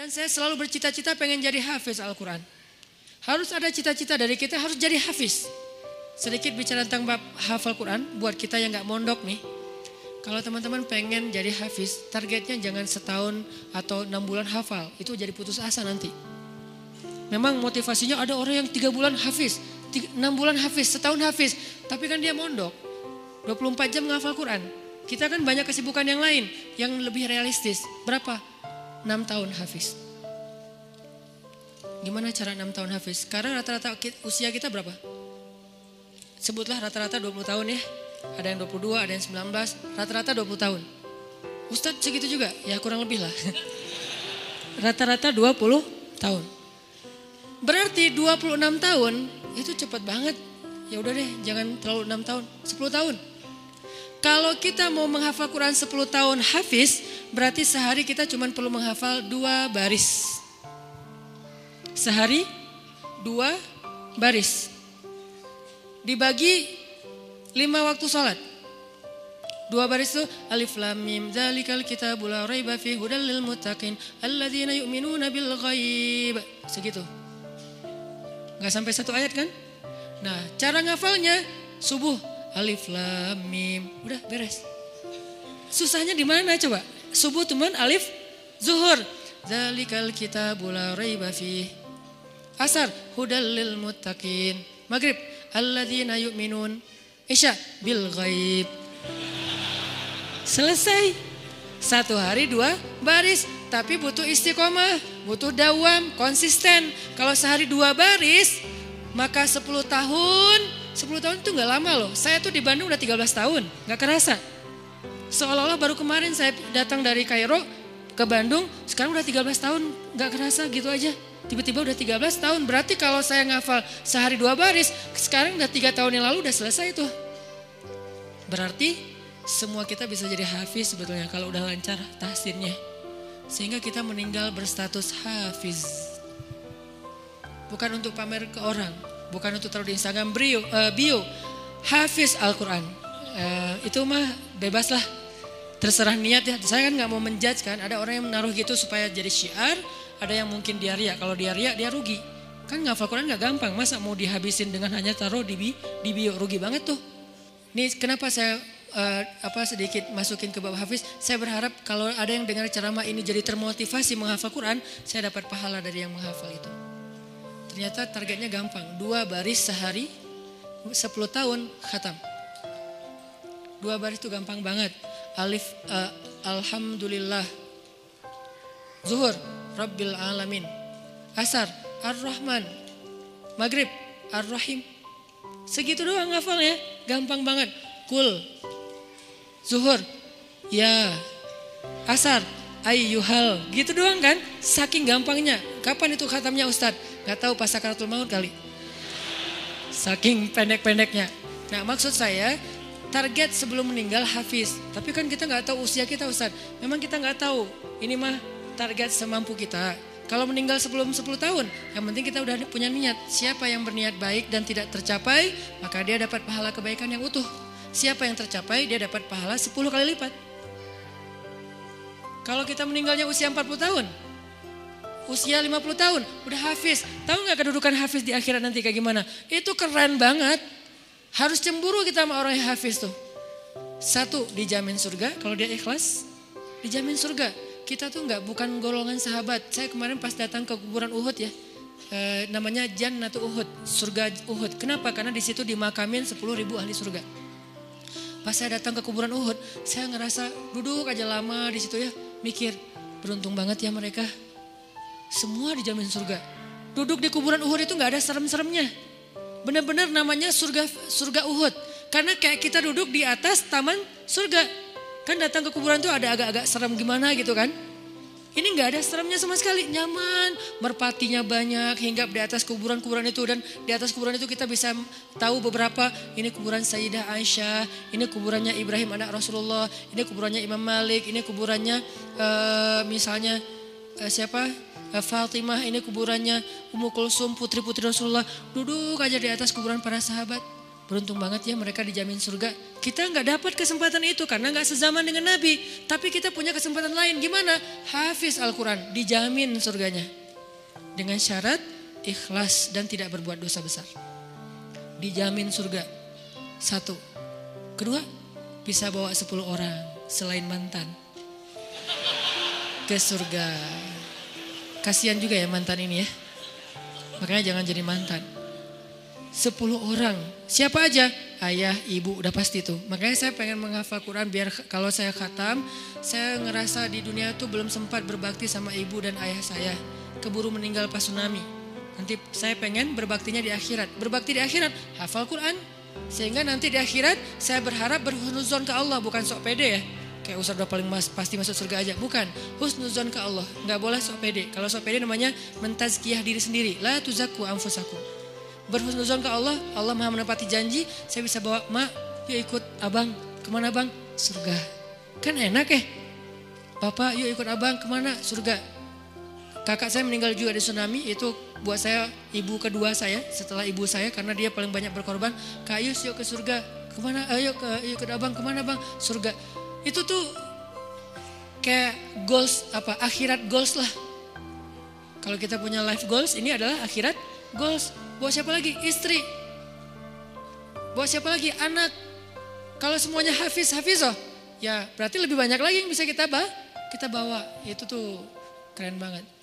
Dan saya selalu bercita-cita pengen jadi hafiz Al-Quran. Harus ada cita-cita dari kita harus jadi hafiz. Sedikit bicara tentang bab hafal Quran buat kita yang nggak mondok nih. Kalau teman-teman pengen jadi hafiz, targetnya jangan setahun atau enam bulan hafal. Itu jadi putus asa nanti. Memang motivasinya ada orang yang tiga bulan hafiz, enam bulan hafiz, setahun hafiz. Tapi kan dia mondok. 24 jam ngafal Quran. Kita kan banyak kesibukan yang lain yang lebih realistis. Berapa? 6 tahun hafiz. Gimana cara 6 tahun hafiz? Sekarang rata-rata usia kita berapa? Sebutlah rata-rata 20 tahun ya. Ada yang 22, ada yang 19, rata-rata 20 tahun. Ustadz segitu juga? Ya kurang lebih lah. Rata-rata 20 tahun. Berarti 26 tahun itu cepat banget. Ya udah deh, jangan terlalu 6 tahun, 10 tahun. Kalau kita mau menghafal Quran 10 tahun hafiz, berarti sehari kita cuma perlu menghafal dua baris. Sehari dua baris. Dibagi lima waktu sholat. Dua baris itu alif lam mim dzalikal kitabul la raiba fi hudal lil muttaqin alladzina yu'minuna bil ghaib. Segitu. Enggak sampai satu ayat kan? Nah, cara ngafalnya subuh alif lam mim. Udah beres. Susahnya di mana coba? Subuh teman alif zuhur. Dzalikal kitabul la raiba Asar hudal lil muttaqin. Maghrib alladzina yu'minun. Isya bil ghaib. Selesai. Satu hari dua baris. Tapi butuh istiqomah. Butuh dawam, konsisten. Kalau sehari dua baris, maka 10 tahun, 10 tahun itu nggak lama loh. Saya tuh di Bandung udah 13 tahun, nggak kerasa. Seolah-olah baru kemarin saya datang dari Kairo ke Bandung, sekarang udah 13 tahun, nggak kerasa gitu aja. Tiba-tiba udah 13 tahun, berarti kalau saya ngafal sehari dua baris, sekarang udah tiga tahun yang lalu udah selesai tuh. Berarti semua kita bisa jadi hafiz sebetulnya kalau udah lancar tahsinnya. Sehingga kita meninggal berstatus hafiz. Bukan untuk pamer ke orang, bukan untuk taruh di Instagram bio, uh, bio hafiz Al-Quran. Uh, itu mah bebas lah, terserah niat ya. Saya kan nggak mau menjudge kan, ada orang yang menaruh gitu supaya jadi syiar, ada yang mungkin dia riak. Kalau dia riak dia rugi. Kan ngafal Quran nggak gampang. Masa mau dihabisin dengan hanya taruh di, di bio rugi banget tuh. Ini kenapa saya uh, apa sedikit masukin ke bab hafiz. Saya berharap kalau ada yang dengar ceramah ini jadi termotivasi menghafal Quran, saya dapat pahala dari yang menghafal itu. Ternyata targetnya gampang. Dua baris sehari, 10 tahun khatam. Dua baris itu gampang banget. Alif uh, Alhamdulillah. Zuhur Rabbil Alamin. Asar, Ar-Rahman. Maghrib, Ar-Rahim. Segitu doang ngafalnya, gampang banget. Kul, Zuhur, ya. Asar, ayyuhal. Gitu doang kan? Saking gampangnya. Kapan itu khatamnya Ustadz? Gak tahu pas sakaratul maut kali. Saking pendek-pendeknya. Nah maksud saya, target sebelum meninggal hafiz. Tapi kan kita nggak tahu usia kita Ustadz. Memang kita nggak tahu. Ini mah target semampu kita. Kalau meninggal sebelum 10 tahun, yang penting kita udah punya niat. Siapa yang berniat baik dan tidak tercapai, maka dia dapat pahala kebaikan yang utuh. Siapa yang tercapai, dia dapat pahala 10 kali lipat. Kalau kita meninggalnya usia 40 tahun, usia 50 tahun, udah hafiz. Tahu nggak kedudukan hafiz di akhirat nanti kayak gimana? Itu keren banget. Harus cemburu kita sama orang yang hafiz tuh. Satu, dijamin surga kalau dia ikhlas. Dijamin surga kita tuh nggak bukan golongan sahabat. Saya kemarin pas datang ke kuburan Uhud ya, e, namanya Jannatu Uhud, surga Uhud. Kenapa? Karena di situ dimakamin 10 ribu ahli surga. Pas saya datang ke kuburan Uhud, saya ngerasa duduk aja lama di situ ya, mikir beruntung banget ya mereka. Semua dijamin surga. Duduk di kuburan Uhud itu nggak ada serem-seremnya. Benar-benar namanya surga surga Uhud. Karena kayak kita duduk di atas taman surga. Kan datang ke kuburan tuh ada agak-agak serem gimana gitu kan. Ini nggak ada seremnya sama sekali, nyaman, merpatinya banyak, hingga di atas kuburan-kuburan itu dan di atas kuburan itu kita bisa tahu beberapa ini kuburan Sayyidah Aisyah, ini kuburannya Ibrahim anak Rasulullah, ini kuburannya Imam Malik, ini kuburannya uh, misalnya siapa uh, Fatimah, ini kuburannya Ummu Kulsum putri-putri Rasulullah, duduk aja di atas kuburan para sahabat, Beruntung banget ya mereka dijamin surga. Kita nggak dapat kesempatan itu karena nggak sezaman dengan Nabi. Tapi kita punya kesempatan lain. Gimana? Hafiz Al-Quran. Dijamin surganya. Dengan syarat ikhlas dan tidak berbuat dosa besar. Dijamin surga. Satu. Kedua, bisa bawa sepuluh orang selain mantan. Ke surga. Kasihan juga ya mantan ini ya. Makanya jangan jadi mantan. 10 orang. Siapa aja? Ayah, ibu, udah pasti tuh. Makanya saya pengen menghafal Quran biar kalau saya khatam, saya ngerasa di dunia tuh belum sempat berbakti sama ibu dan ayah saya. Keburu meninggal pas tsunami. Nanti saya pengen berbaktinya di akhirat. Berbakti di akhirat, hafal Quran. Sehingga nanti di akhirat saya berharap berhunuzon ke Allah, bukan sok pede ya. Kayak Ustaz udah paling mas, pasti masuk surga aja. Bukan, husnuzon ke Allah. Nggak boleh sok pede. Kalau sok pede namanya mentazkiyah diri sendiri. La tuzaku anfusakum berhusnuzon ke Allah, Allah maha menepati janji, saya bisa bawa mak, yuk ikut abang, ke mana bang? Surga. Kan enak ya. Bapak yuk ikut abang ke mana? Surga. Kakak saya meninggal juga di tsunami, itu buat saya ibu kedua saya setelah ibu saya karena dia paling banyak berkorban. Kak Yus yuk ke surga. Ke mana? Ayo ke yuk ke abang ke mana bang? Surga. Itu tuh kayak goals apa akhirat goals lah. Kalau kita punya life goals ini adalah akhirat goals. Buat siapa lagi? Istri. Buat siapa lagi? Anak. Kalau semuanya hafiz, hafiz oh. Ya berarti lebih banyak lagi yang bisa kita bawa. Kita bawa. Itu tuh keren banget.